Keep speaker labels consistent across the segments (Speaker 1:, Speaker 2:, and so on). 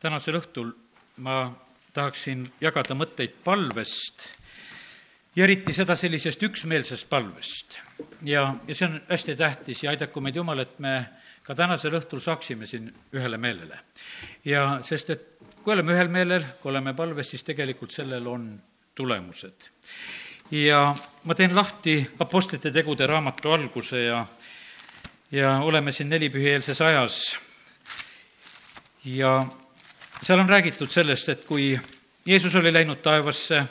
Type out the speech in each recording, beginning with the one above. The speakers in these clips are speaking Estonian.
Speaker 1: tänasel õhtul ma tahaksin jagada mõtteid palvest ja eriti seda sellisest üksmeelsest palvest. ja, ja see on hästi tähtis ja aidaku meid Jumal, et me ka tänasel õhtul saaksime siin ühele meelele. ja sest, et kui oleme ühel meelel, kui oleme palves, siis tegelikult sellel on tulemused. ja ma teen lahti Apostlite tegude raamatu alguse ja, ja oleme siin nelipühieelses ajas ja seal on räägitud sellest, et kui Jeesus oli läinud taevasse,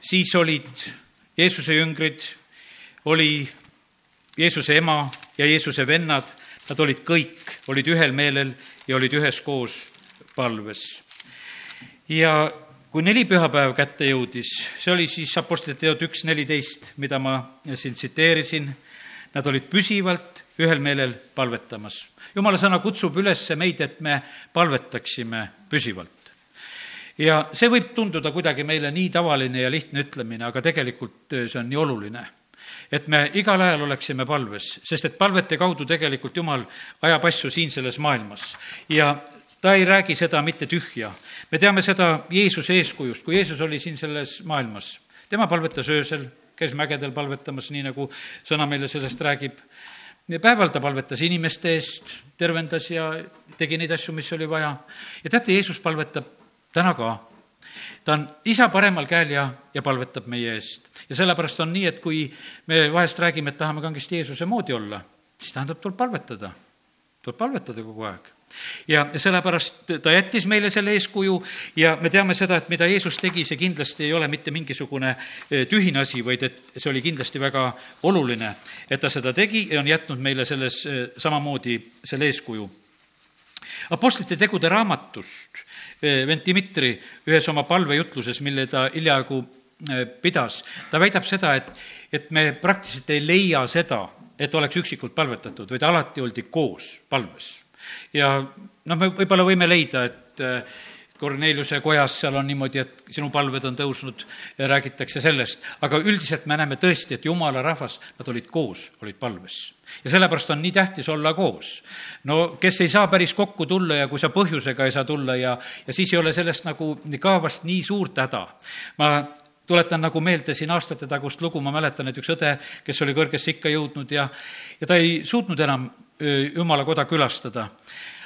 Speaker 1: siis olid Jeesuse jüngrid, oli Jeesuse ema ja Jeesuse vennad, nad olid kõik, olid ühel meelel ja olid üheskoos palves. ja kui neli pühapäev kätte jõudis, see oli siis Apostlite teod üks neliteist, mida ma siin tsiteerisin, nad olid püsivalt ühel meelel palvetamas. jumala sõna kutsub üles meid, et me palvetaksime püsivalt. ja see võib tunduda kuidagi meile nii tavaline ja lihtne ütlemine, aga tegelikult äh, see on nii oluline et me igal ajal oleksime palves, sest et palvete kaudu tegelikult Jumal ajab asju siin selles maailmas ja ta ei räägi seda mitte tühja. me teame seda Jeesuse eeskujust, kui Jeesus oli siin selles maailmas. tema palvetas öösel, käis mägedel palvetamas, nii nagu sõna meile sellest räägib päeval ta palvetas inimeste eest, tervendas ja tegi neid asju, mis oli vaja. ja teate, Jeesus palvetab täna ka. ta on isa paremal käel ja, ja palvetab meie eest. ja sellepärast on nii, et kui me vahest räägime, et tahame kangesti Jeesuse moodi olla, siis tähendab, tuleb palvetada. tuleb palvetada kogu aeg ja sellepärast ta jättis meile selle eeskuju ja me teame seda, et mida Jeesus tegi, see kindlasti ei ole mitte mingisugune tühine asi, vaid et see oli kindlasti väga oluline, et ta seda tegi ja on jätnud meile selles samamoodi selle eeskuju. Apostlite tegude raamatust vend Dmitri ühes oma palvejutluses, mille ta hiljaaegu pidas, ta väidab seda, et, et me praktiliselt ei leia seda, et oleks üksikult palvetatud, vaid alati oldi koos palves ja noh, me võib-olla võime leida, et Korneliuse kojas seal on niimoodi, et sinu palved on tõusnud ja räägitakse sellest, aga üldiselt me näeme tõesti, et jumala rahvas, nad olid koos, olid palves. ja sellepärast on nii tähtis olla koos. no kes ei saa päris kokku tulla ja kui sa põhjusega ei saa tulla ja, ja siis ei ole sellest nagu ka vast nii suurt häda. ma tuletan nagu meelde siin aastate tagust lugu, ma mäletan, et üks õde, kes oli kõrgesse ikka jõudnud ja, ja ta ei suutnud enam jumala koda külastada.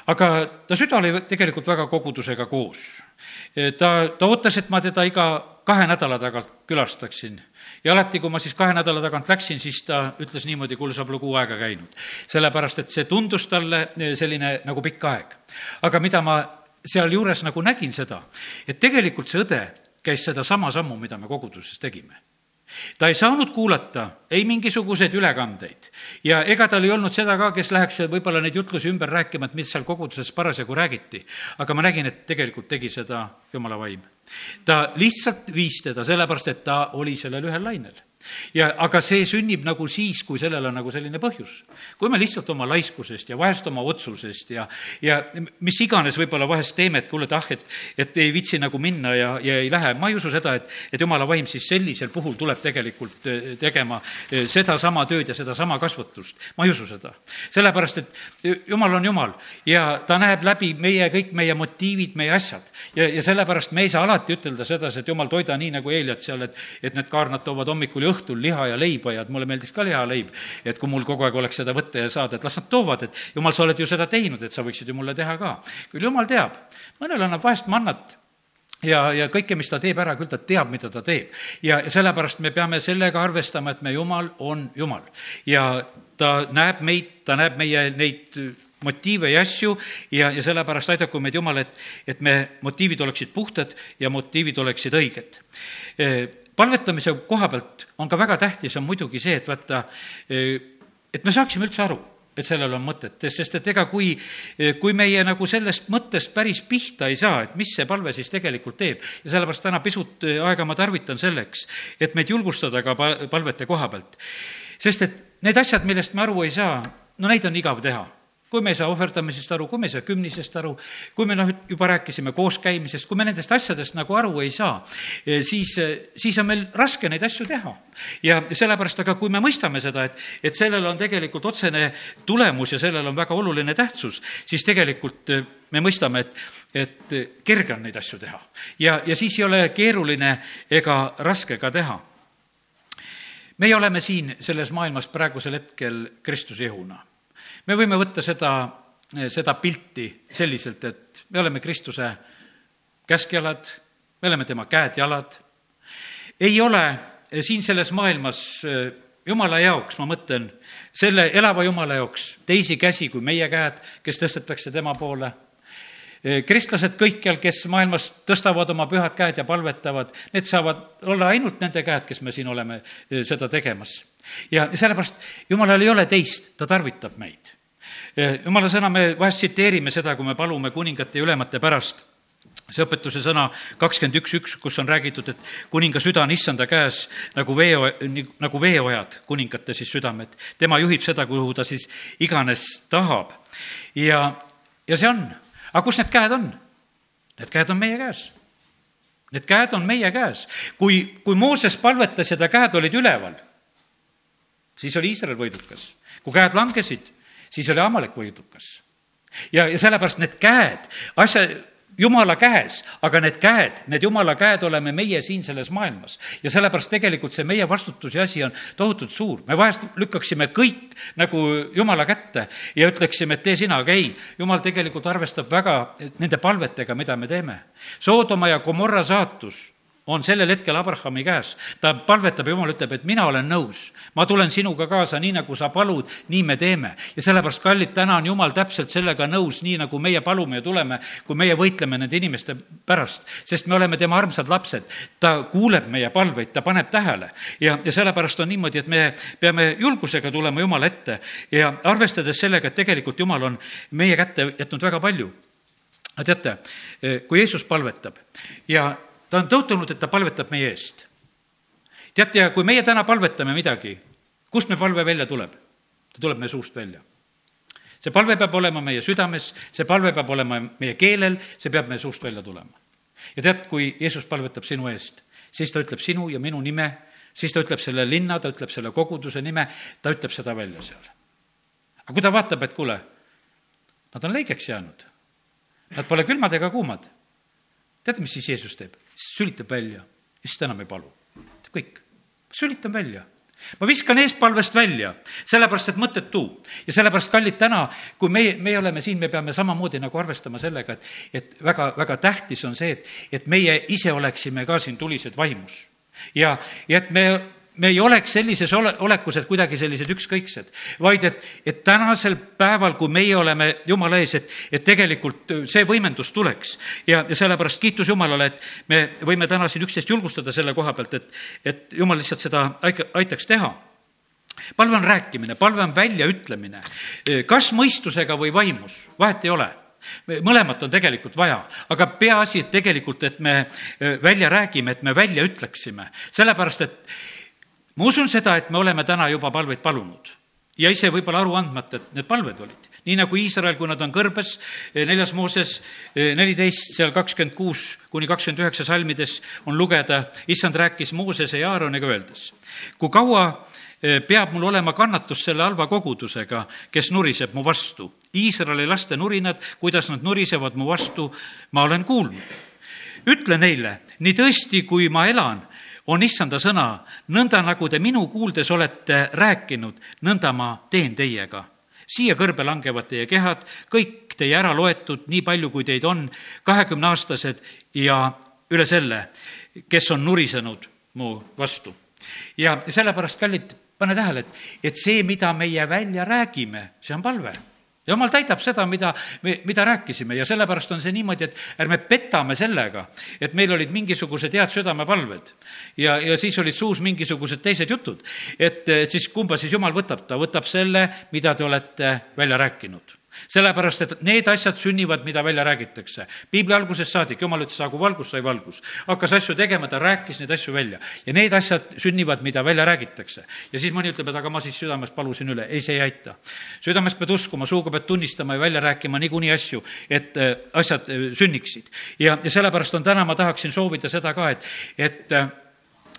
Speaker 1: aga ta süda oli tegelikult väga kogudusega koos. ta, ta ootas, et ma teda iga kahe nädala tagant külastaksin. ja alati, kui ma siis kahe nädala tagant läksin, siis ta ütles niimoodi, kuule, sa pole kuu aega käinud. sellepärast, et see tundus talle selline nagu pikk aeg. aga mida ma sealjuures nagu nägin seda, et tegelikult see õde käis sedasama sammu, mida me koguduses tegime ta ei saanud kuulata ei mingisuguseid ülekandeid ja ega tal ei olnud seda ka, kes läheks võib-olla neid jutlusi ümber rääkima, et mis seal koguduses parasjagu räägiti. aga ma nägin, et tegelikult tegi seda jumala vaim. ta lihtsalt viis teda sellepärast, et ta oli sellel ühel lainel ja aga see sünnib nagu siis, kui sellel on nagu selline põhjus. kui me lihtsalt oma laiskusest ja vahest oma otsusest ja, ja mis iganes võib-olla vahest teeme, et kuule, et ah, et, et ei viitsi nagu minna ja, ja ei lähe, ma ei usu seda, et, et jumala vaim siis sellisel puhul tuleb tegelikult eh, tegema eh, sedasama tööd ja sedasama kasvatust. ma ei usu seda. sellepärast, et jumal on jumal ja ta näeb läbi meie, kõik meie motiivid, meie asjad. ja, ja sellepärast me ei saa alati ütelda sedasi, et jumal, toida nii nagu Eeliat seal, et, et need kaarnad toovad hommikul õhtul liha ja leiba ja et mulle meeldiks ka lihaleib. et kui mul kogu aeg oleks seda võtta ja saada, et las nad toovad, et jumal, sa oled ju seda teinud, et sa võiksid ju mulle teha ka. küll jumal teab, mõnel annab vahest mannat ja, ja kõike, mis ta teeb ära, küll ta teab, mida ta teeb. ja sellepärast me peame sellega arvestama, et me Jumal on Jumal. ja ta näeb meid, ta näeb meie neid motiive ja asju ja, ja sellepärast aidaku meid Jumal, et, et me motiivid oleksid puhtad ja motiivid oleksid õiged palvetamise koha pealt on ka väga tähtis, on muidugi see, et vaata, et me saaksime üldse aru, et sellel on mõtet, sest et ega kui, kui meie nagu sellest mõttest päris pihta ei saa, et mis see palve siis tegelikult teeb, ja sellepärast täna pisut aega ma tarvitan selleks, et meid julgustada ka palvete koha pealt. sest et need asjad, millest me aru ei saa, no neid on igav teha kui me ei saa ohverdamisest aru, kui me ei saa kümnisest aru, kui me noh, juba rääkisime kooskäimisest, kui me nendest asjadest nagu aru ei saa, siis, siis on meil raske neid asju teha. ja sellepärast, aga kui me mõistame seda, et, et sellel on tegelikult otsene tulemus ja sellel on väga oluline tähtsus, siis tegelikult me mõistame, et, et kerge on neid asju teha. ja, ja siis ei ole keeruline ega raske ka teha. meie oleme siin selles maailmas praegusel hetkel Kristuse ihuna me võime võtta seda, seda pilti selliselt, et me oleme Kristuse käskjalad, me oleme tema käed-jalad. ei ole siin selles maailmas eh, jumala jaoks, ma mõtlen, selle elava jumala jaoks teisi käsi kui meie käed, kes tõstetakse tema poole eh, kristlased kõikjal, kes maailmas tõstavad oma pühad käed ja palvetavad, need saavad olla ainult nende käed, kes me siin oleme eh, seda tegemas ja sellepärast Jumalal ei ole teist, ta tarvitab meid. Jumala sõna, me vahest tsiteerime seda, kui me palume kuningate ja ülemate pärast see õpetuse sõna kakskümmend üks, üks, kus on räägitud, et kuninga süda on issanda käes nagu vee, nagu veeojad, kuningate siis südamed. tema juhib seda, kuhu ta siis iganes tahab. ja, ja see on. aga kus need käed on? Need käed on meie käes. Need käed on meie käes. kui, kui Mooses palvetas ja ta käed olid üleval siis oli Iisrael võidukas. kui käed langesid, siis oli Amalek võidukas. ja, ja sellepärast need käed, asja, jumala käes, aga need käed, need jumala käed oleme meie siin selles maailmas. ja sellepärast tegelikult see meie vastutus ja asi on tohutult suur. me vahest lükkaksime kõik nagu jumala kätte ja ütleksime, et tee sina, aga ei, jumal tegelikult arvestab väga nende palvetega, mida me teeme. Soodoma ja Gomorra saatus on sellel hetkel Abrahami käes. ta palvetab jumal ütleb, et mina olen nõus, ma tulen sinuga kaasa, nii nagu sa palud, nii me teeme. ja sellepärast, kallid, täna on jumal täpselt sellega nõus, nii nagu meie palume ja tuleme, kui meie võitleme nende inimeste pärast, sest me oleme tema armsad lapsed. ta kuuleb meie palveid, ta paneb tähele ja, ja sellepärast on niimoodi, et me peame julgusega tulema Jumala ette ja arvestades sellega, et tegelikult Jumal on meie kätte jätnud väga palju. teate, kui Jeesus palvetab ja ta on tõotunud, et ta palvetab meie eest. teate, ja kui meie täna palvetame midagi, kust me palve välja tuleb? ta tuleb meie suust välja. see palve peab olema meie südames, see palve peab olema meie keelel, see peab meie suust välja tulema. ja tead, kui Jeesus palvetab sinu eest, siis ta ütleb sinu ja minu nime, siis ta ütleb selle linna, ta ütleb selle koguduse nime, ta ütleb seda välja seal. aga kui ta vaatab, et kuule, nad on leigeks jäänud, nad pole külmad ega kuumad teate, mis siis Jeesus teeb? sülitab välja ja siis ta enam ei palu. kõik, sülitan välja ma viskan eespalvest välja, sellepärast et mõttetu. ja sellepärast, kallid, täna, kui meie, meie oleme siin, me peame samamoodi nagu arvestama sellega, et, et väga, väga tähtis on see, et, et meie ise oleksime ka siin tulised vaimus. ja, ja et me me ei oleks sellises ole, olekus, et kuidagi sellised ükskõiksed, vaid et, et tänasel päeval, kui meie oleme Jumala ees, et, et tegelikult see võimendus tuleks. ja, ja sellepärast kiitus Jumalale, et me võime täna siin üksteist julgustada selle koha pealt, et, et Jumal lihtsalt seda aitaks teha. Palve on rääkimine, palve on väljaütlemine, kas mõistusega või vaimus, vahet ei ole. Mõlemat on tegelikult vaja, aga peaasi, et tegelikult, et me välja räägime, et me välja ütleksime, sellepärast et ma usun seda, et me oleme täna juba palveid palunud ja ise võib-olla aru andmata, et need palved olid. nii nagu Iisrael, kui nad on kõrbes, eh, neljas Mooses eh, neliteist, seal kakskümmend kuus kuni kakskümmend üheksa salmides on lugeda, issand rääkis Moosese ja Aaroniga öeldes, kui kaua eh, peab mul olema kannatus selle halva kogudusega, kes nuriseb mu vastu. Iisraeli laste nurinad, kuidas nad nurisevad mu vastu, ma olen kuulnud. ütle neile, nii tõesti, kui ma elan, on issanda sõna, nõnda nagu te minu kuuldes olete rääkinud, nõnda ma teen teiega. siia kõrbe langevad teie kehad, kõik teie ära loetud, nii palju, kui teid on, kahekümneaastased ja üle selle, kes on nurisenud mu vastu. ja sellepärast, kallid, pane tähele, et, et see, mida meie välja räägime, see on palve jumal täidab seda, mida, mida rääkisime ja sellepärast on see niimoodi, et ärme petame sellega, et meil olid mingisugused head südamepalved ja, ja siis olid suus mingisugused teised jutud. et, siis kumba siis jumal võtab, ta võtab selle, mida te olete välja rääkinud sellepärast, et need asjad sünnivad, mida välja räägitakse. piibli algusest saadik, jumal ütles, saagu valgus, sai valgus. hakkas asju tegema, ta rääkis neid asju välja. ja need asjad sünnivad, mida välja räägitakse. ja siis mõni ütleb, et aga ma siis südamest palusin üle. ei, see ei aita. südamest pead uskuma, suuga pead tunnistama ja välja rääkima niikuinii asju, et äh, asjad äh, sünniksid. ja, ja sellepärast on täna, ma tahaksin soovida seda ka, et, et äh,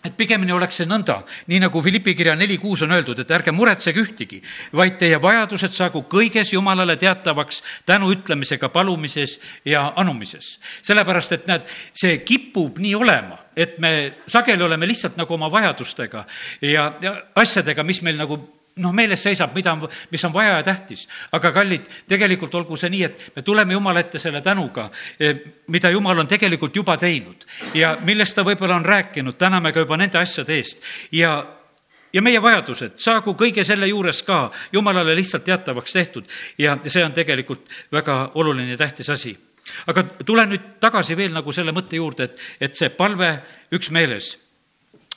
Speaker 1: et pigemini oleks see nõnda, nii nagu Philippi kirja neli kuus on öeldud, et ärge muretsege ühtegi, vaid teie vajadused saagu kõiges Jumalale teatavaks tänu ütlemisega palumises ja anumises. sellepärast, et näed, see kipub nii olema, et me sageli oleme lihtsalt nagu oma vajadustega ja, ja asjadega, mis meil nagu noh, meeles seisab, mida on, mis on vaja ja tähtis. aga kallid, tegelikult olgu see nii, et me tuleme Jumala ette selle tänuga, e, mida Jumal on tegelikult juba teinud ja millest ta võib-olla on rääkinud, täname ka juba nende asjade eest. Ja ja meie vajadused. Saagu kõige selle juures ka Jumalale lihtsalt teatavaks tehtud. Ja see on tegelikult väga oluline ja tähtis asi. aga tulen nüüd tagasi veel nagu selle mõtte juurde, et, et see palve üksmeeles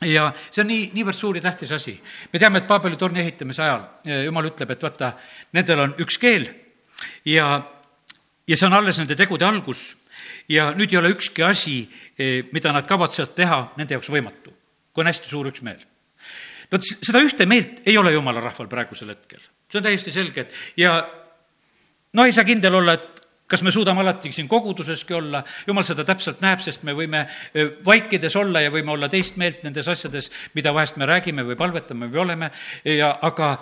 Speaker 1: ja see on nii, niivõrd suur ja tähtis asi. me teame, et Paabeli torni ehitamise ajal eh, jumal ütleb, et vaata, nendel on üks keel ja, ja see on alles nende tegude algus ja nüüd ei ole ükski asi, eh, mida nad kavatsevad teha, nende jaoks võimatu, kui on hästi suur üksmeel. vot seda ühte meelt ei ole jumala rahval praegusel hetkel, see on täiesti selge, et ja no ei saa kindel olla, et kas me suudame alati siin koguduseski olla, jumal seda täpselt näeb, sest me võime vaikides olla ja võime olla teist meelt nendes asjades, mida vahest me räägime või palvetame või oleme ja aga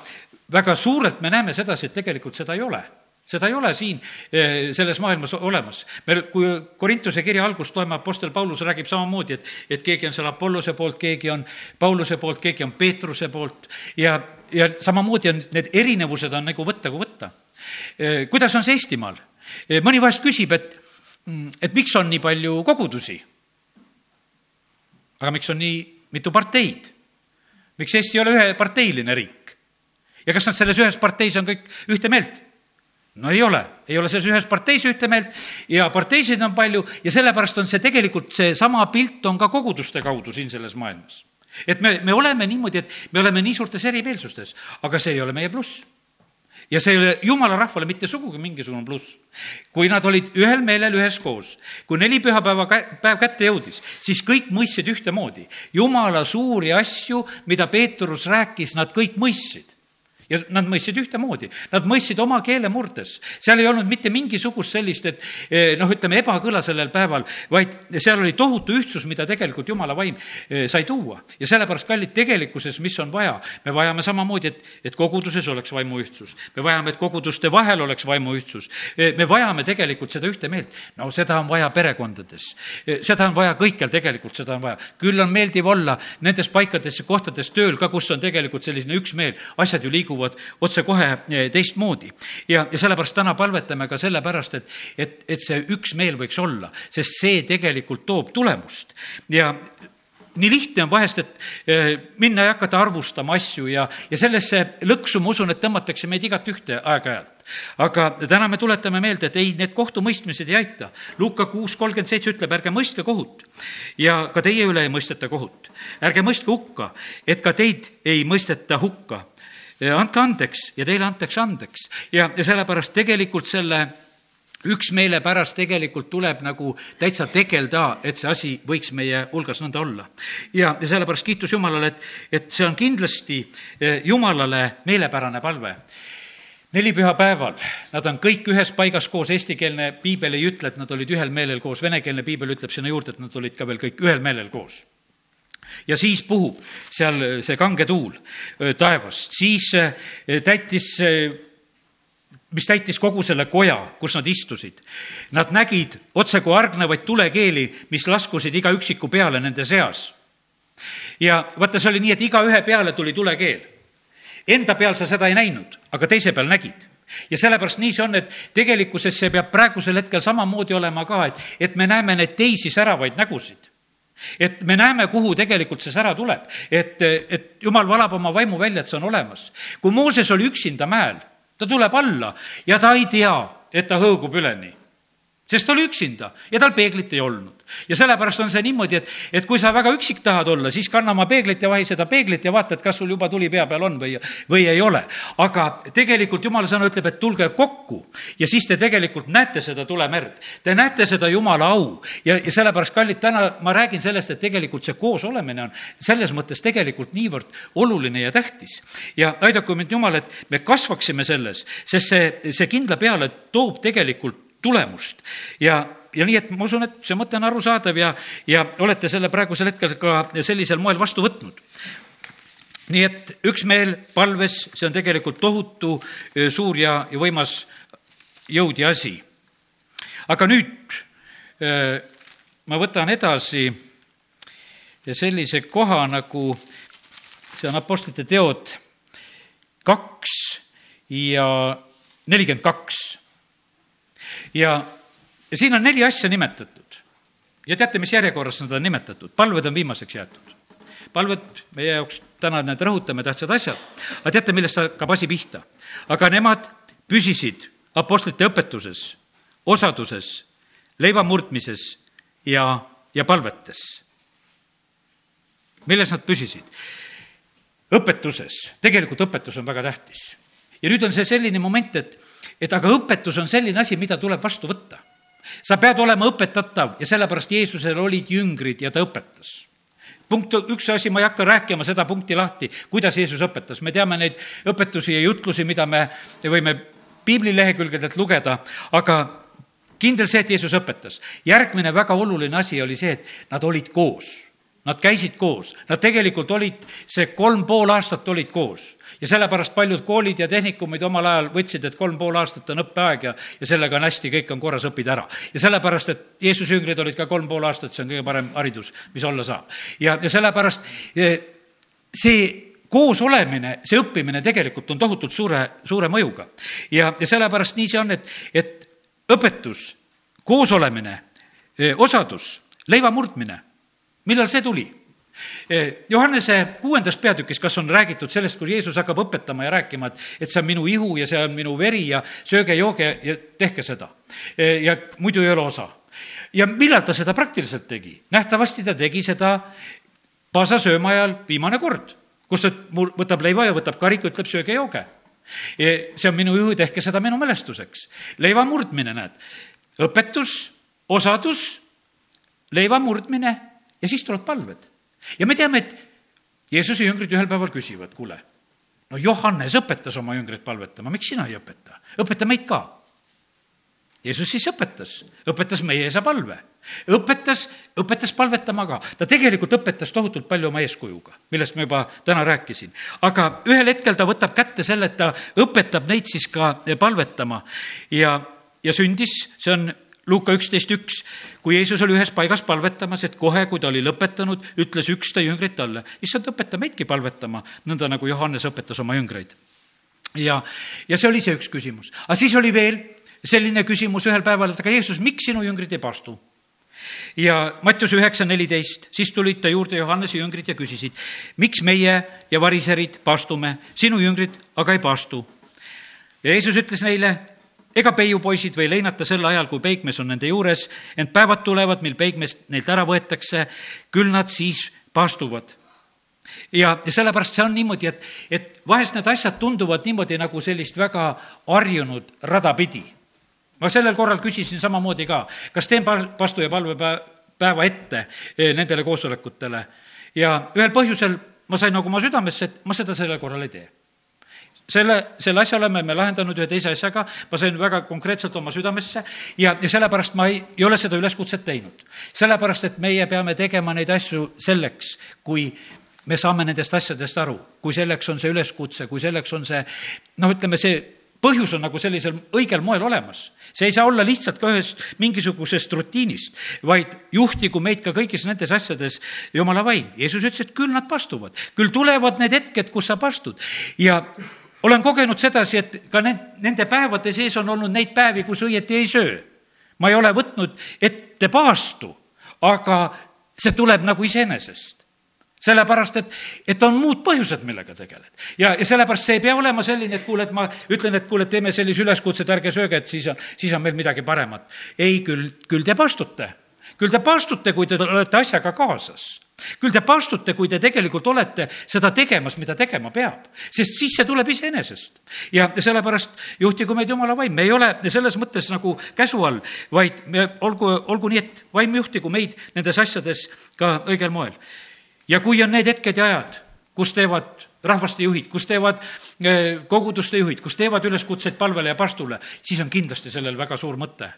Speaker 1: väga suurelt me näeme sedasi, et tegelikult seda ei ole seda ei ole siin selles maailmas olemas. me, kui Korintuse kirja algust loeme, Apostel Paulus räägib samamoodi, et, et keegi on seal Apollose poolt, keegi on Pauluse poolt, keegi on Peetruse poolt ja, ja samamoodi on need erinevused on nagu võtta kui võtta. kuidas on see Eestimaal? Mõni vahest küsib, et, mm, et miks on nii palju kogudusi? aga miks on nii mitu parteid? miks Eesti ei ole üheparteiline riik? ja kas nad selles ühes parteis on kõik ühte meelt? no ei ole, ei ole selles ühes parteis ühte meelt ja parteisid on palju ja sellepärast on see tegelikult, seesama pilt on ka koguduste kaudu siin selles maailmas. et me, me oleme niimoodi, et me oleme nii suurtes erimeelsustes, aga see ei ole meie pluss ja see ei ole jumala rahvale mitte sugugi mingisugune pluss. kui nad olid ühel meelel üheskoos, kui neli pühapäeva päev kätte jõudis, siis kõik mõistsid ühtemoodi. jumala suuri asju, mida Peetrus rääkis, nad kõik mõistsid ja nad mõistsid ühtemoodi, nad mõistsid oma keele murdes. seal ei olnud mitte mingisugust sellist, et eh, noh, ütleme ebakõla sellel päeval, vaid seal oli tohutu ühtsus, mida tegelikult jumala vaim eh, sai tuua. ja sellepärast, kallid, tegelikkuses, mis on vaja, me vajame samamoodi, et, et koguduses oleks vaimuühtsus. me vajame, et koguduste vahel oleks vaimuühtsus. Eh, me vajame tegelikult seda ühte meelt. no seda on vaja perekondades. seda on vaja kõikjal tegelikult, seda on vaja. küll on meeldiv olla nendes paikades ja kohtades tööl ka, kus on tegelikult selline üksmeel, asjad ju liiguvad liiguvad otsekohe eh, teistmoodi. ja, ja sellepärast täna palvetame ka sellepärast, et, et, et see üksmeel võiks olla, sest see tegelikult toob tulemust ja nii lihtne on vahest, et eh, minna ja hakata arvustama asju ja, ja sellesse lõksu, ma usun, et tõmmatakse meid igat ühte aeg-ajalt. aga täna me tuletame meelde, et ei, need kohtumõistmised ei aita. Luuka kuus kolmkümmend seitse ütleb, ärge mõistke kohut ja ka teie üle ei mõisteta kohut. ärge mõistke hukka, et ka teid ei mõisteta hukka andke andeks ja teile antakse andeks. ja, ja sellepärast tegelikult selle üksmeele pärast tegelikult tuleb nagu täitsa tegeleda, et see asi võiks meie hulgas nõnda olla. ja, ja sellepärast kiitus Jumalale, et, et see on kindlasti eh, Jumalale meelepärane palve neli pühapäeval, nad on kõik ühes paigas koos, eestikeelne piibel ei ütle, et nad olid ühel meelel koos, venekeelne piibel ütleb sinna juurde, et nad olid ka veel kõik ühel meelel koos ja siis puhub seal see kange tuul taevast, siis täitis mis täitis kogu selle koja, kus nad istusid. Nad nägid otsekui argnevaid tulekeeli, mis laskusid iga üksiku peale nende seas. ja vaata, see oli nii, et igaühe peale tuli tulekeel. Enda peal sa seda ei näinud, aga teise peal nägid ja sellepärast nii see on, et tegelikkuses see peab praegusel hetkel samamoodi olema ka, et, et me näeme neid teisi säravaid nägusid et me näeme, kuhu tegelikult see sära tuleb, et, et jumal valab oma vaimu välja, et see on olemas. kui Mooses oli üksinda mäel, ta tuleb alla ja ta ei tea, et ta hõõgub üleni sest ta oli üksinda ja tal peeglit ei olnud. ja sellepärast on see niimoodi, et, et kui sa väga üksik tahad olla, siis kanna oma peeglit ja vahi seda peeglit ja vaata, et kas sul juba tuli pea peal on või, või ei ole. aga tegelikult jumala sõna ütleb, et tulge kokku ja siis te tegelikult näete seda tulemerd. Te näete seda jumala au ja, ja sellepärast, kallid, täna ma räägin sellest, et tegelikult see koosolemine on selles mõttes tegelikult niivõrd oluline ja tähtis. ja aidaku mind Jumal, et me kasvaksime selles, sest see, see kindla peale toob tegelikult tulemust ja ja nii, et ma usun, et see mõte on arusaadav ja, ja olete selle praegusel hetkel ka sellisel moel vastu võtnud. nii et üksmeel palves, see on tegelikult tohutu suur ja, ja võimas jõud ja asi. aga nüüd ma võtan edasi sellise koha nagu, see on Apostlite teod kaks ja nelikümmend kaks. Ja ja siin on neli asja nimetatud. ja teate, mis järjekorras nad on nimetatud? palved on viimaseks jäetud. palved meie jaoks täna need rõhutame tähtsad asjad. aga teate, millest hakkab asi pihta? aga nemad püsisid apostlite õpetuses, osaduses, leiva murdmises ja, ja palvetes. milles nad püsisid? õpetuses, tegelikult õpetus on väga tähtis. ja nüüd on see selline moment, et, et aga õpetus on selline asi, mida tuleb vastu võtta. Sa pead olema õpetatav ja sellepärast Jeesusel olid jüngrid ja ta õpetas. Punkt üks asi, ma ei hakka rääkima seda punkti lahti, kuidas Jeesus õpetas, me teame neid õpetusi ja jutlusi, mida me võime piiblilehekülgedelt lugeda, aga kindel see, et Jeesus õpetas. järgmine väga oluline asi oli see, et nad olid koos Nad käisid koos, nad tegelikult olid, see kolm pool aastat olid koos. ja sellepärast paljud koolid ja tehnikumid omal ajal võtsid, et kolm pool aastat on õppeaeg ja, ja sellega on hästi, kõik on korras, õpid ära. ja sellepärast, et Jeesuse jüngrid olid ka kolm pool aastat, see on kõige parem haridus, mis olla saab. ja, ja sellepärast eh, see koos olemine, see õppimine tegelikult on tohutult suure, suure mõjuga. ja, ja sellepärast nii see on, et, et õpetus, koosolemine, eh, osadus, leiva murdmine millal see tuli? Eh, Johannese kuuendas peatükis, kas on räägitud sellest, kui Jeesus hakkab õpetama ja rääkima, et, et see on minu ihu ja see on minu veri ja sööge, jooge ja tehke seda. Eh, ja muidu ei ole osa. ja millal ta seda praktiliselt tegi? nähtavasti ta tegi seda paasa sööma ajal viimane kord, kus ta võtab leiva ja võtab kariku, ütleb sööge, jooge. Eh, see on minu ihu, tehke seda minu mälestuseks. leiva murdmine, näed, õpetus, osadus, leiva murdmine ja siis tulevad palved. ja me teame, et Jeesuse jüngrid ühel päeval küsivad, kuule, no Johannes õpetas oma jüngreid palvetama, miks sina ei õpeta? õpeta meid ka. Jeesus siis õpetas, õpetas meie esa palve, õpetas, õpetas palvetama ka. ta tegelikult õpetas tohutult palju oma eeskujuga, millest ma juba täna rääkisin. aga ühel hetkel ta võtab kätte selle, et ta õpetab neid siis ka palvetama ja, ja sündis, see on Luuka üksteist üks, kui Jeesus oli ühes paigas palvetamas, et kohe, kui ta oli lõpetanud, ütles üks ta jüngreid talle, issand, õpeta meidki palvetama, nõnda nagu Johannes õpetas oma jüngreid. ja, ja see oli see üks küsimus. aga siis oli veel selline küsimus ühel päeval, et aga Jeesus, miks sinu jüngrid ei paastu? ja Mattiuse üheksa neliteist, siis tulid ta juurde Johannese jüngrid ja küsisid, miks meie ja variserid paastume, sinu jüngrid aga ei paastu? ja Jeesus ütles neile, ega peiupoisid või leinata sel ajal, kui peigmees on nende juures, ent päevad tulevad, mil peigmeest neilt ära võetakse, küll nad siis paastuvad. ja, ja sellepärast see on niimoodi, et, et vahest need asjad tunduvad niimoodi nagu sellist väga harjunud rada pidi. ma sellel korral küsisin samamoodi ka, kas teen paastu ja palvepäeva ette eh, nendele koosolekutele ja ühel põhjusel ma sain nagu oma südamesse, et ma seda sellel korral ei tee selle, selle asja oleme me lahendanud ühe teise asjaga, ma sain väga konkreetselt oma südamesse ja, ja sellepärast ma ei, ei ole seda üleskutset teinud. sellepärast, et meie peame tegema neid asju selleks, kui me saame nendest asjadest aru, kui selleks on see üleskutse, kui selleks on see noh, ütleme see põhjus on nagu sellisel õigel moel olemas. see ei saa olla lihtsalt ka ühest mingisugusest rutiinist, vaid juhtigu meid ka kõigis nendes asjades jumala vaim. Jeesus ütles, et küll nad pastuvad, küll tulevad need hetked, kus sa pastud ja olen kogenud sedasi, et ka need, nende päevade sees on olnud neid päevi, kus õieti ei söö. ma ei ole võtnud ette paastu, aga see tuleb nagu iseenesest sellepärast, et, et on muud põhjused, millega tegeled. ja, ja sellepärast see ei pea olema selline, et kuule, et ma ütlen, et kuule, teeme sellise üleskutse, et ärge sööge, et siis on, siis on meil midagi paremat. ei, küll, küll te pastute küll te paastute, kui te olete asjaga kaasas küll te paastute, kui te tegelikult olete seda tegemas, mida tegema peab, sest siis see tuleb iseenesest. ja sellepärast juhtigu meid jumala vaim, me ei ole selles mõttes nagu käsu all, vaid me olgu, olgu nii, et vaim juhtigu meid nendes asjades ka õigel moel. ja kui on need hetked ja ajad, kus teevad rahvaste juhid, kus teevad eh, koguduste juhid, kus teevad üleskutseid palvele ja pastule, siis on kindlasti sellel väga suur mõte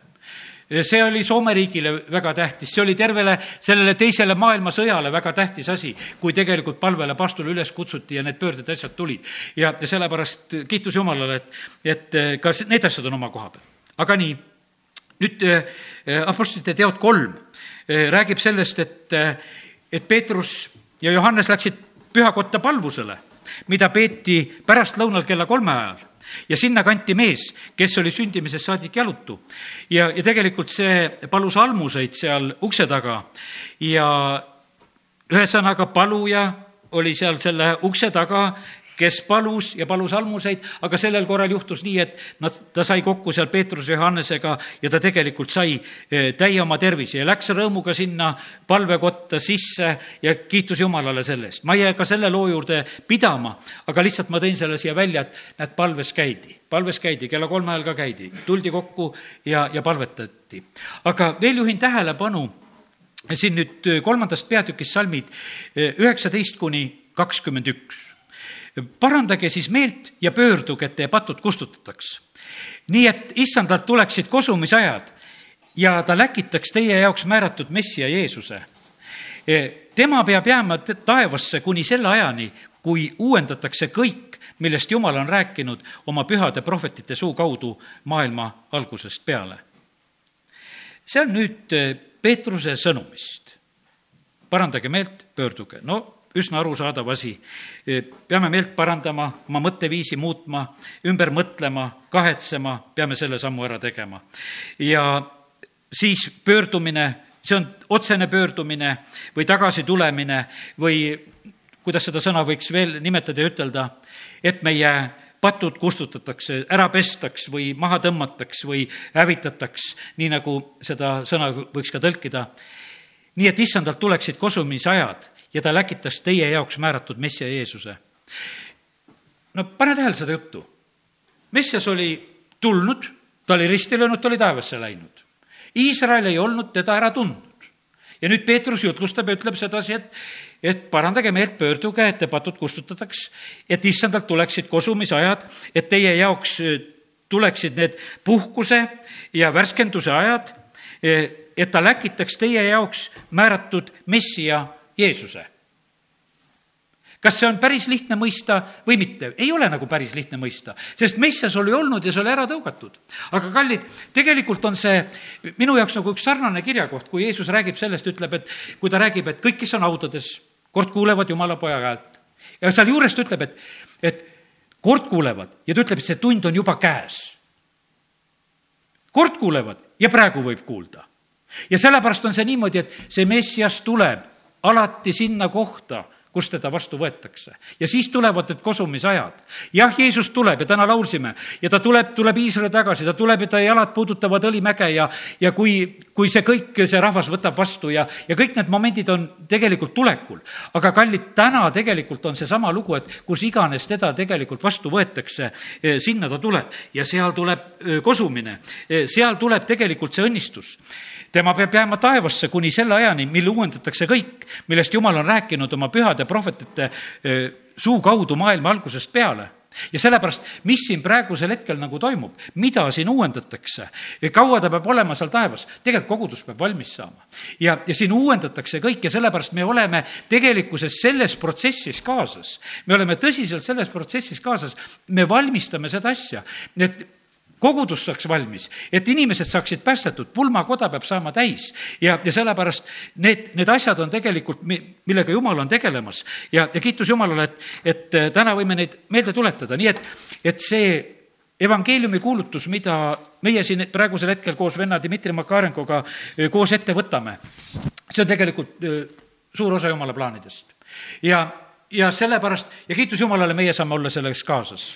Speaker 1: see oli Soome riigile väga tähtis, see oli tervele sellele teisele maailmasõjale väga tähtis asi, kui tegelikult palvele pastule üles kutsuti ja need pöörded asjad tulid. ja, ja sellepärast kiitus Jumalale, et, et eh, ka need asjad on oma koha peal. aga nii, nüüd äh, Apostlite teod kolm äh, räägib sellest, et äh,, et Peetrus ja Johannes läksid pühakotta palvusele mida peeti pärastlõunal kella kolme ajal ja sinna kanti mees, kes oli sündimisest saadik jalutu. ja, ja tegelikult see palus almuseid seal ukse taga ja ühesõnaga paluja oli seal selle ukse taga kes palus ja palus almuseid, aga sellel korral juhtus nii, et nad, ta sai kokku seal Peetruse Johannesega ja ta tegelikult sai eh, täie oma tervise ja läks rõõmuga sinna palvekotta sisse ja kiitus Jumalale selle eest. ma ei jää ka selle loo juurde pidama, aga lihtsalt ma tõin selle siia välja, et näed, palves käidi, palves käidi, kella kolme ajal ka käidi, tuldi kokku ja, ja palvetati. aga veel juhin tähelepanu siin nüüd kolmandast peatükist salmid eh, üheksateist kuni kakskümmend üks parandage siis meelt ja pöörduge, et teie patud kustutataks. nii et issandalt tuleksid kosumisajad ja ta läkitaks teie jaoks määratud Messia Jeesuse. E, tema peab jääma taevasse kuni selle ajani, kui uuendatakse kõik, millest Jumal on rääkinud oma pühade prohvetite suu kaudu maailma algusest peale. see on nüüd e, Peetruse sõnumist. parandage meelt, pöörduge. no üsna arusaadav asi. peame meelt parandama, oma mõtteviisi muutma, ümber mõtlema, kahetsema, peame selle sammu ära tegema. ja siis pöördumine, see on otsene pöördumine või tagasitulemine või kuidas seda sõna võiks veel nimetada ja ütelda, et meie patud kustutatakse, ära pestaks või maha tõmmataks või hävitataks, nii nagu seda sõna võiks ka tõlkida. nii et issandalt tuleksid kosumisajad ja ta läkitas teie jaoks määratud Messia Jeesuse. no pane tähele seda juttu. Messias oli tulnud, ta oli risti löönud, ta oli taevasse läinud. Iisrael ei olnud teda ära tundnud. ja nüüd Peetrus jutlustab ja ütleb sedasi, et, et parandage meelt, pöörduge, et te patud kustutataks, et issandalt tuleksid kosumisajad, et teie jaoks äh, tuleksid need puhkuse ja värskenduse ajad, äh, et ta läkitaks teie jaoks määratud messia Jeesuse. kas see on päris lihtne mõista või mitte? ei ole nagu päris lihtne mõista, sest messias oli olnud ja see oli ära tõugatud. aga kallid, tegelikult on see minu jaoks nagu üks sarnane kirjakoht, kui Jeesus räägib sellest, ütleb, et kui ta räägib, et kõik, kes on haudades, kord kuulevad Jumala poja häält. ja sealjuures ta ütleb, et, et kord kuulevad ja ta ütleb, et see tund on juba käes. kord kuulevad ja praegu võib kuulda ja sellepärast on see niimoodi, et see Messias tuleb alati sinna kohta, kus teda vastu võetakse. ja siis tulevad need kosumisajad. jah, Jeesus tuleb ja täna laulsime ja ta tuleb, tuleb Iisraeli tagasi, ta tuleb ja ta jalad puudutavad õlimäge ja, ja kui, kui see kõik, see rahvas võtab vastu ja, ja kõik need momendid on tegelikult tulekul. aga kallid, täna tegelikult on seesama lugu, et kus iganes teda tegelikult vastu võetakse, eh, sinna ta tuleb. Ja seal tuleb eh, kosumine, eh, seal tuleb tegelikult see õnnistus. Tema peab jääma taevasse kuni selle ajani, mil uuendatakse kõik, millest Jumal on rääkinud oma pühade prohvetite suu kaudu maailma algusest peale ja sellepärast, mis siin praegusel hetkel nagu toimub, mida siin uuendatakse, kaua ta peab olema seal taevas, tegelikult kogudus peab valmis saama. ja, ja siin uuendatakse kõik ja sellepärast me oleme tegelikkuses selles protsessis kaasas. me oleme tõsiselt selles protsessis kaasas, me valmistame seda asja, et kogudus saaks valmis, et inimesed saaksid päästetud, pulmakoda peab saama täis ja, ja sellepärast need, need asjad on tegelikult, millega Jumal on tegelemas ja, ja kiitus Jumalale, et, et äh, täna võime neid meelde tuletada, nii et, et see evangeeliumi kuulutus, mida meie siin praegusel hetkel koos venna Dmitri Makarenkoga äh, koos ette võtame, see on tegelikult äh, suur osa Jumala plaanidest. ja, ja sellepärast ja kiitus Jumalale, meie saame olla selleks kaasas.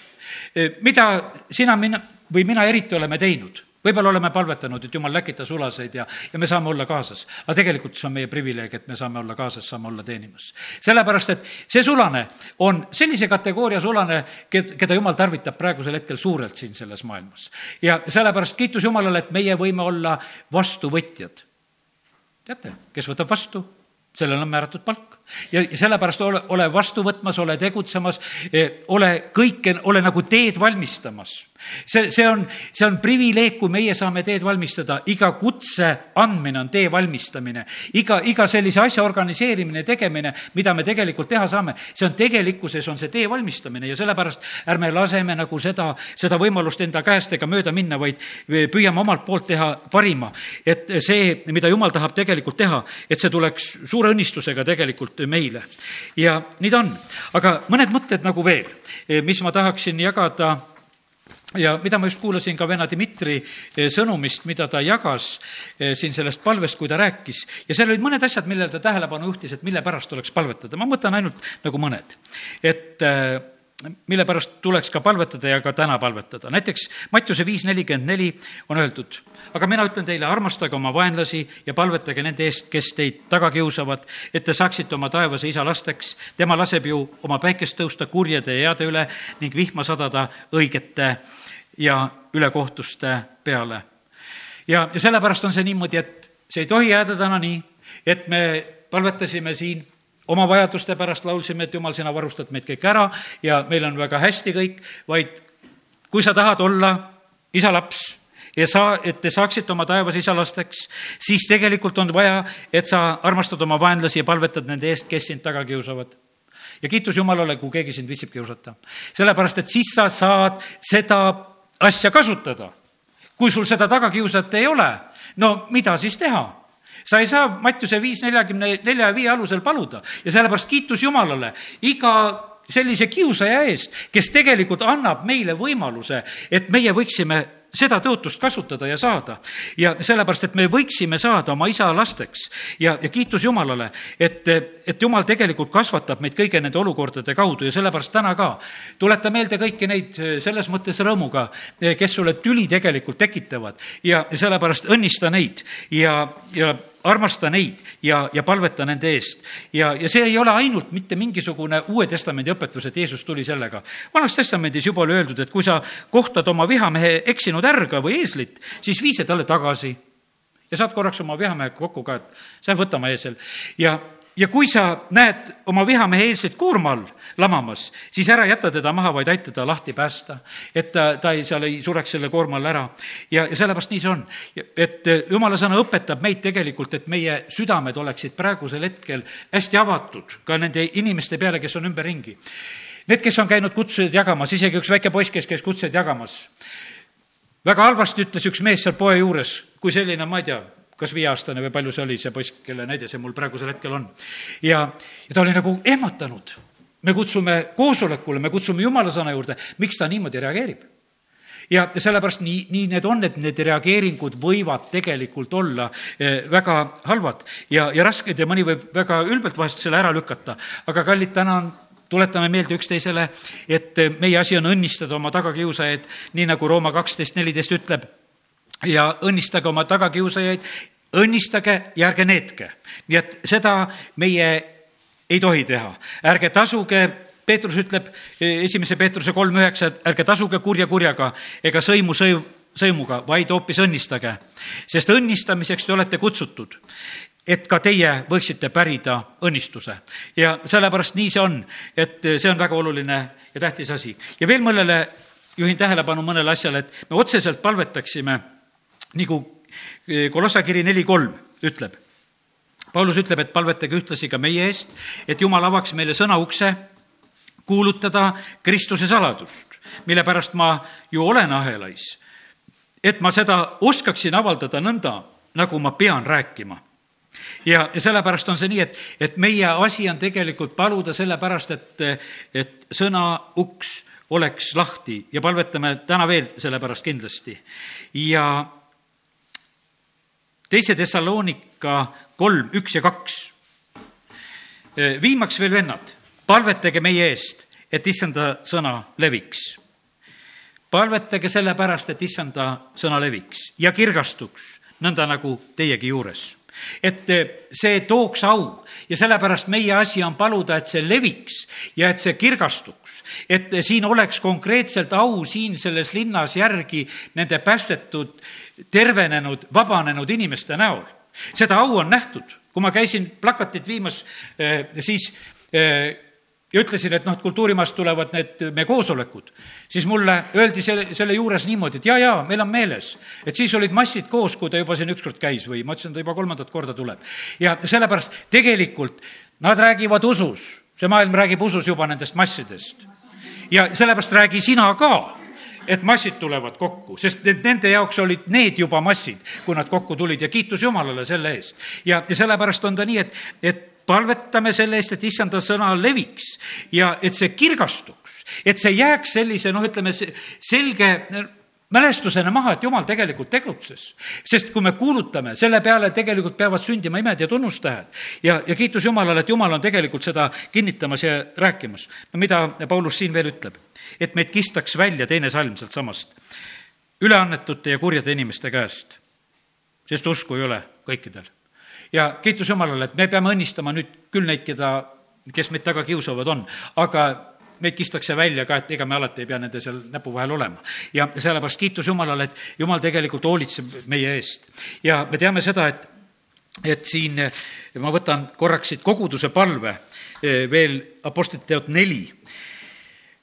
Speaker 1: mida sina, mina või mina eriti oleme teinud võib-olla oleme palvetanud, et jumal läkita sulaseid ja, ja me saame olla kaasas. aga tegelikult see on meie privileeg, et me saame olla kaasas, saame olla teenimas. sellepärast, et see sulane on sellise kategooria sulane, keda jumal tarvitab praegusel hetkel suurelt siin selles maailmas. ja sellepärast kiitus Jumalale, et meie võime olla vastuvõtjad. teate, kes võtab vastu, sellel on määratud palk ja sellepärast ole, ole vastu võtmas, ole tegutsemas, eh, ole kõike, ole nagu teed valmistamas see, see on, see on privileeg, kui meie saame teed valmistada, iga kutse andmine on tee valmistamine. iga, iga sellise asja organiseerimine, tegemine, mida me tegelikult teha saame, see on tegelikkuses, on see tee valmistamine ja sellepärast ärme laseme nagu seda, seda võimalust enda käest ega mööda minna, vaid püüame omalt poolt teha parima. et see, mida jumal tahab tegelikult teha, et see tuleks suure õnnistusega tegelikult meile. ja nii ta on. aga mõned mõtted nagu veel, mis ma tahaksin jagada ja mida ma just kuulasin ka venna Dmitri eh, sõnumist, mida ta jagas eh, siin sellest palvest, kui ta rääkis, ja seal olid mõned asjad, millele ta tähelepanu juhtis, et mille pärast tuleks palvetada, ma mõtlen ainult nagu mõned. et mille pärast tuleks ka palvetada ja ka täna palvetada. näiteks Mattiuse viis nelikümmend neli on öeldud, aga mina ütlen teile, armastage oma vaenlasi ja palvetage nende eest, kes teid taga kiusavad, et te saaksite oma taevase isa lasteks. tema laseb ju oma päikest tõusta kurjade ja heade üle ning vihma sadada õigete ja ülekohtuste peale. ja, ja sellepärast on see niimoodi, et see ei tohi jääda täna nii, et me palvetasime siin oma vajaduste pärast laulsime, et jumal, sina varustad meid kõik ära ja meil on väga hästi kõik, vaid kui sa tahad olla isa laps ja sa, et te saaksite oma taevas isa lasteks, siis tegelikult on vaja, et sa armastad oma vaenlasi ja palvetad nende eest, kes sind taga kiusavad ja kiitus Jumalale, kui keegi sind viitsib kiusata. sellepärast, et siis sa saad seda asja kasutada. kui sul seda tagakiusajat ei ole, no mida siis teha? Sa ei saa Mattiuse viis neljakümne nelja ja viie alusel paluda. Ja sellepärast kiitus Jumalale iga sellise kiusaja eest, kes tegelikult annab meile võimaluse, et meie võiksime seda tõotust kasutada ja saada. ja sellepärast, et me võiksime saada oma isa lasteks. Ja, ja kiitus Jumalale, et, et Jumal tegelikult kasvatab meid kõigi nende olukordade kaudu. Ja sellepärast täna ka. Tuleta meelde kõiki neid selles mõttes rõõmuga, kes sulle tüli tegelikult tekitavad. Ja sellepärast õnnista neid. Ja, ja armasta neid ja, ja palveta nende eest. ja, ja see ei ole ainult mitte mingisugune Uue Testamendi õpetus, et Jeesus tuli sellega. vanas Testamendis juba oli öeldud, et kui sa kohtad oma vihamehe eksinud ärga või eeslit, siis vii see talle tagasi ja saad korraks oma vihamehega kokku ka, et sa võta oma eesel. ja, ja kui sa näed oma vihamehe eilset koorma all lamamas, siis ära jäta teda maha, vaid aita ta lahti päästa. et ta, ta ei, seal ei sureks selle koorma all ära. ja, ja sellepärast nii see on. et eh, jumala sõna õpetab meid tegelikult, et meie südamed oleksid praegusel hetkel hästi avatud ka nende inimeste peale, kes on ümberringi. Need, kes on käinud kutsujaid jagamas, isegi üks väike poiss, kes käis kutsujaid jagamas, väga halvasti ütles üks mees seal poe juures, kui selline, ma ei tea, kas viieaastane või palju see oli, see poiss, kelle näide see mul praegusel hetkel on. ja, ja ta oli nagu ehmatanud. me kutsume koosolekule, me kutsume jumala sõna juurde, miks ta niimoodi reageerib? ja sellepärast nii, nii need on, et need reageeringud võivad tegelikult olla eh, väga halvad ja, ja rasked ja mõni võib väga ülbelt vahest selle ära lükata. aga kallid, täna on tuletame meelde üksteisele, et meie asi on õnnistada oma tagakiusajaid, nii nagu Rooma kaksteist neliteist ütleb ja õnnistage oma tagakiusajaid, õnnistage ja ärge neetke. nii et seda meie ei tohi teha. ärge tasuge, Peetrus ütleb esimese Peetruse kolm üheksa, et ärge tasuge kurja kurjaga ega sõimu sõim, sõimuga, vaid hoopis õnnistage. sest õnnistamiseks te olete kutsutud, et ka teie võiksite pärida õnnistuse. ja sellepärast nii see on, et see on väga oluline ja tähtis asi. ja veel mõnele juhin tähelepanu mõnele asjale, et me otseselt palvetaksime nagu eh, Kolossa kiri neli kolm ütleb. Paulus ütleb, et palvetage ühtlasi ka meie eest, et Jumal avaks meile sõna ukse, kuulutada Kristuse saladust, mille pärast ma ju olen ahelais. et ma seda oskaksin avaldada nõnda, nagu ma pean rääkima ja, ja sellepärast on see nii, et, et meie asi on tegelikult paluda sellepärast, et, et sõna uks oleks lahti ja palvetame täna veel selle pärast kindlasti. ja teise Thessalonika kolm, üks ja kaks. viimaks veel, vennad, palvetage meie eest, et issanda sõna leviks. palvetage sellepärast, et issanda sõna leviks ja kirgastuks, nõnda nagu teiegi juures et see tooks au ja sellepärast meie asi on paluda, et see leviks ja et see kirgastuks. et siin oleks konkreetselt au siin selles linnas järgi nende päästetud, tervenenud, vabanenud inimeste näol. seda au on nähtud, kui ma käisin plakatit viimas, eh, siis eh, ja ütlesin, et noh, et kultuurimaast tulevad need meie koosolekud, siis mulle öeldi selle, selle juures niimoodi, et jaa, jaa, meil on meeles, et siis olid massid koos, kui ta juba siin ükskord käis või ma ütlesin, ta juba kolmandat korda tuleb. ja sellepärast tegelikult nad räägivad usus, see maailm räägib usus juba nendest massidest. ja sellepärast räägi sina ka et massid tulevad kokku, sest nende jaoks olid need juba massid, kui nad kokku tulid ja kiitus Jumalale selle eest. ja, ja sellepärast on ta nii, et, et palvetame selle eest, et issanda sõna leviks ja et see kirgastuks, et see jääks sellise, noh, ütleme, selge mälestusena maha, et jumal tegelikult tegutses. sest kui me kuulutame, selle peale tegelikult peavad sündima imed ja tunnustähed. ja, ja kiitus Jumalale, et Jumal on tegelikult seda kinnitamas ja rääkimas. no mida Paulus siin veel ütleb? et meid kistaks välja, teine salm sealtsamast, üleannetute ja kurjade inimeste käest. sest usku ei ole kõikidel ja kiitus Jumalale, et me peame õnnistama nüüd küll neid, keda, kes meid taga kiusavad on, aga meid kistakse välja ka, et ega me alati ei pea nende seal näpu vahel olema. ja sellepärast kiitus Jumalale, et Jumal tegelikult hoolitseb meie eest. ja me teame seda, et, et siin ma võtan korraks siit koguduse palve eh, veel Apostlite teod neli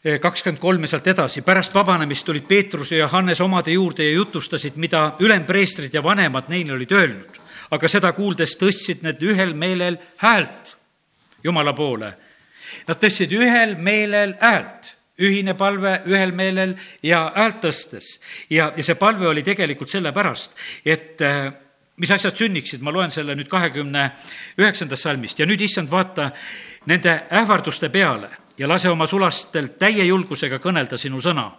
Speaker 1: eh, kakskümmend kolm ja sealt edasi. pärast vabanemist tulid Peetrus ja Johannes omade juurde ja jutustasid, mida ülempreestrid ja vanemad neile olid öelnud aga seda kuuldes tõstsid need ühel meelel häält Jumala poole. Nad tõstsid ühel meelel häält, ühine palve ühel meelel ja häält tõstes. ja, ja see palve oli tegelikult sellepärast, et äh, mis asjad sünniksid, ma loen selle nüüd kahekümne üheksandast salmist ja nüüd, issand, vaata nende ähvarduste peale ja lase oma sulastel täie julgusega kõnelda sinu sõna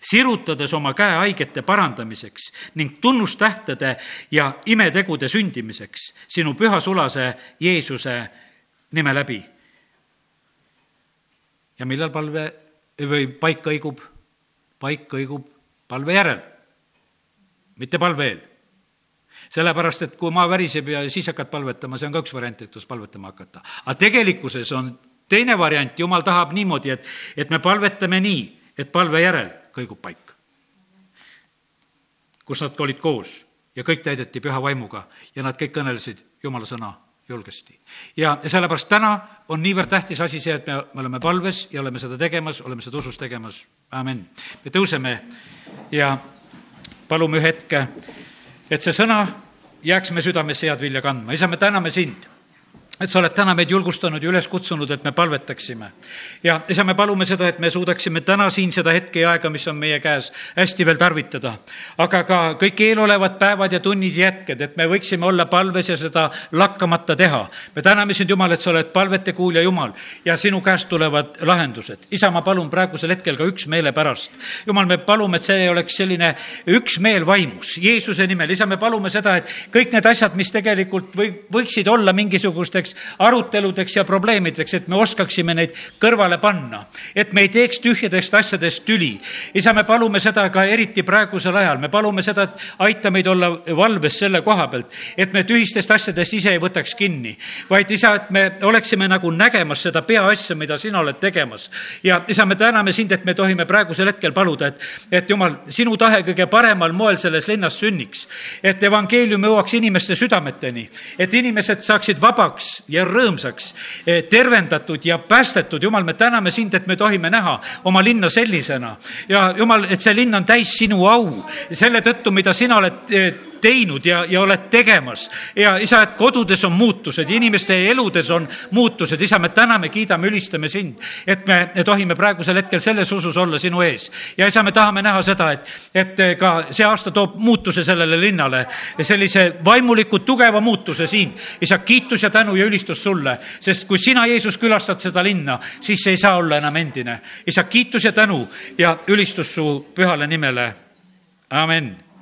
Speaker 1: sirutades oma käe haigete parandamiseks ning tunnustähtede ja imetegude sündimiseks sinu püha sulase Jeesuse nime läbi. Ja millal palve või paik kõigub? paik kõigub palve järel, mitte palve eel sellepärast, et kui maa väriseb ja siis hakkad palvetama, see on ka üks variant, et kuidas palvetama hakata. aga tegelikkuses on teine variant, jumal tahab niimoodi, et, et me palvetame nii, et palve järel kõigub paika. kus nad olid koos ja kõik täideti püha vaimuga ja nad kõik kõnelesid jumala sõna julgesti. ja, ja sellepärast täna on niivõrd tähtis asi see, et me, me oleme palves ja oleme seda tegemas, oleme seda usus tegemas, amin. me tõuseme ja palume ühe hetke, et see sõna jääks me südamesse head vilja kandma. isa, me täname sind et sa oled täna meid julgustanud ja üles kutsunud, et me palvetaksime. ja isa, me palume seda, et me suudaksime täna siin seda hetke ja aega, mis on meie käes, hästi veel tarvitada. aga ka kõik eelolevad päevad ja tunnid ja hetked, et me võiksime olla palves ja seda lakkamata teha. me täname sind, Jumal, et sa oled palvete kuulja Jumal ja sinu käest tulevad lahendused. isa, ma palun praegusel hetkel ka üksmeele pärast. Jumal, me palume, et see oleks selline üksmeel vaimus, Jeesuse nimel. isa, me palume seda, et kõik need asjad, mis tegelikult või, võiksid olla mingisugusteks nendeks aruteludeks ja probleemideks, et me oskaksime neid kõrvale panna. et me ei teeks tühjadest asjadest tüli. isa, me palume seda ka eriti praegusel ajal, me palume seda, et aita meid olla valves selle koha pealt, et me tühistest asjadest ise ei võtaks kinni, vaid isa, et me oleksime nagu nägemas seda peaasja, mida sina oled tegemas. ja isa, me täname sind, et me tohime praegusel hetkel paluda, et, et jumal, sinu tahe kõige paremal moel selles linnas sünniks. et evangeelium jõuaks inimeste südameteni, et inimesed saaksid vabaks ja rõõmsaks, eh, tervendatud ja päästetud. jumal, me täname sind, et me tohime näha oma linna sellisena ja jumal, et see linn on täis sinu au selle tõttu, mida sina oled eh, teinud ja, ja oled tegemas. ja isa, et kodudes on muutused, inimeste eludes on muutused, isa, me täname, kiidame, ülistame sind, et me tohime praegusel hetkel selles usus olla sinu ees. ja isa, me tahame näha seda, et, et ka see aasta toob muutuse sellele linnale, sellise vaimuliku tugeva muutuse siin. isa, kiitus ja tänu ja ülistus sulle, sest kui sina, Jeesus, külastad seda linna, siis see ei saa olla enam endine. isa, kiitus ja tänu ja ülistus su pühale nimele. amin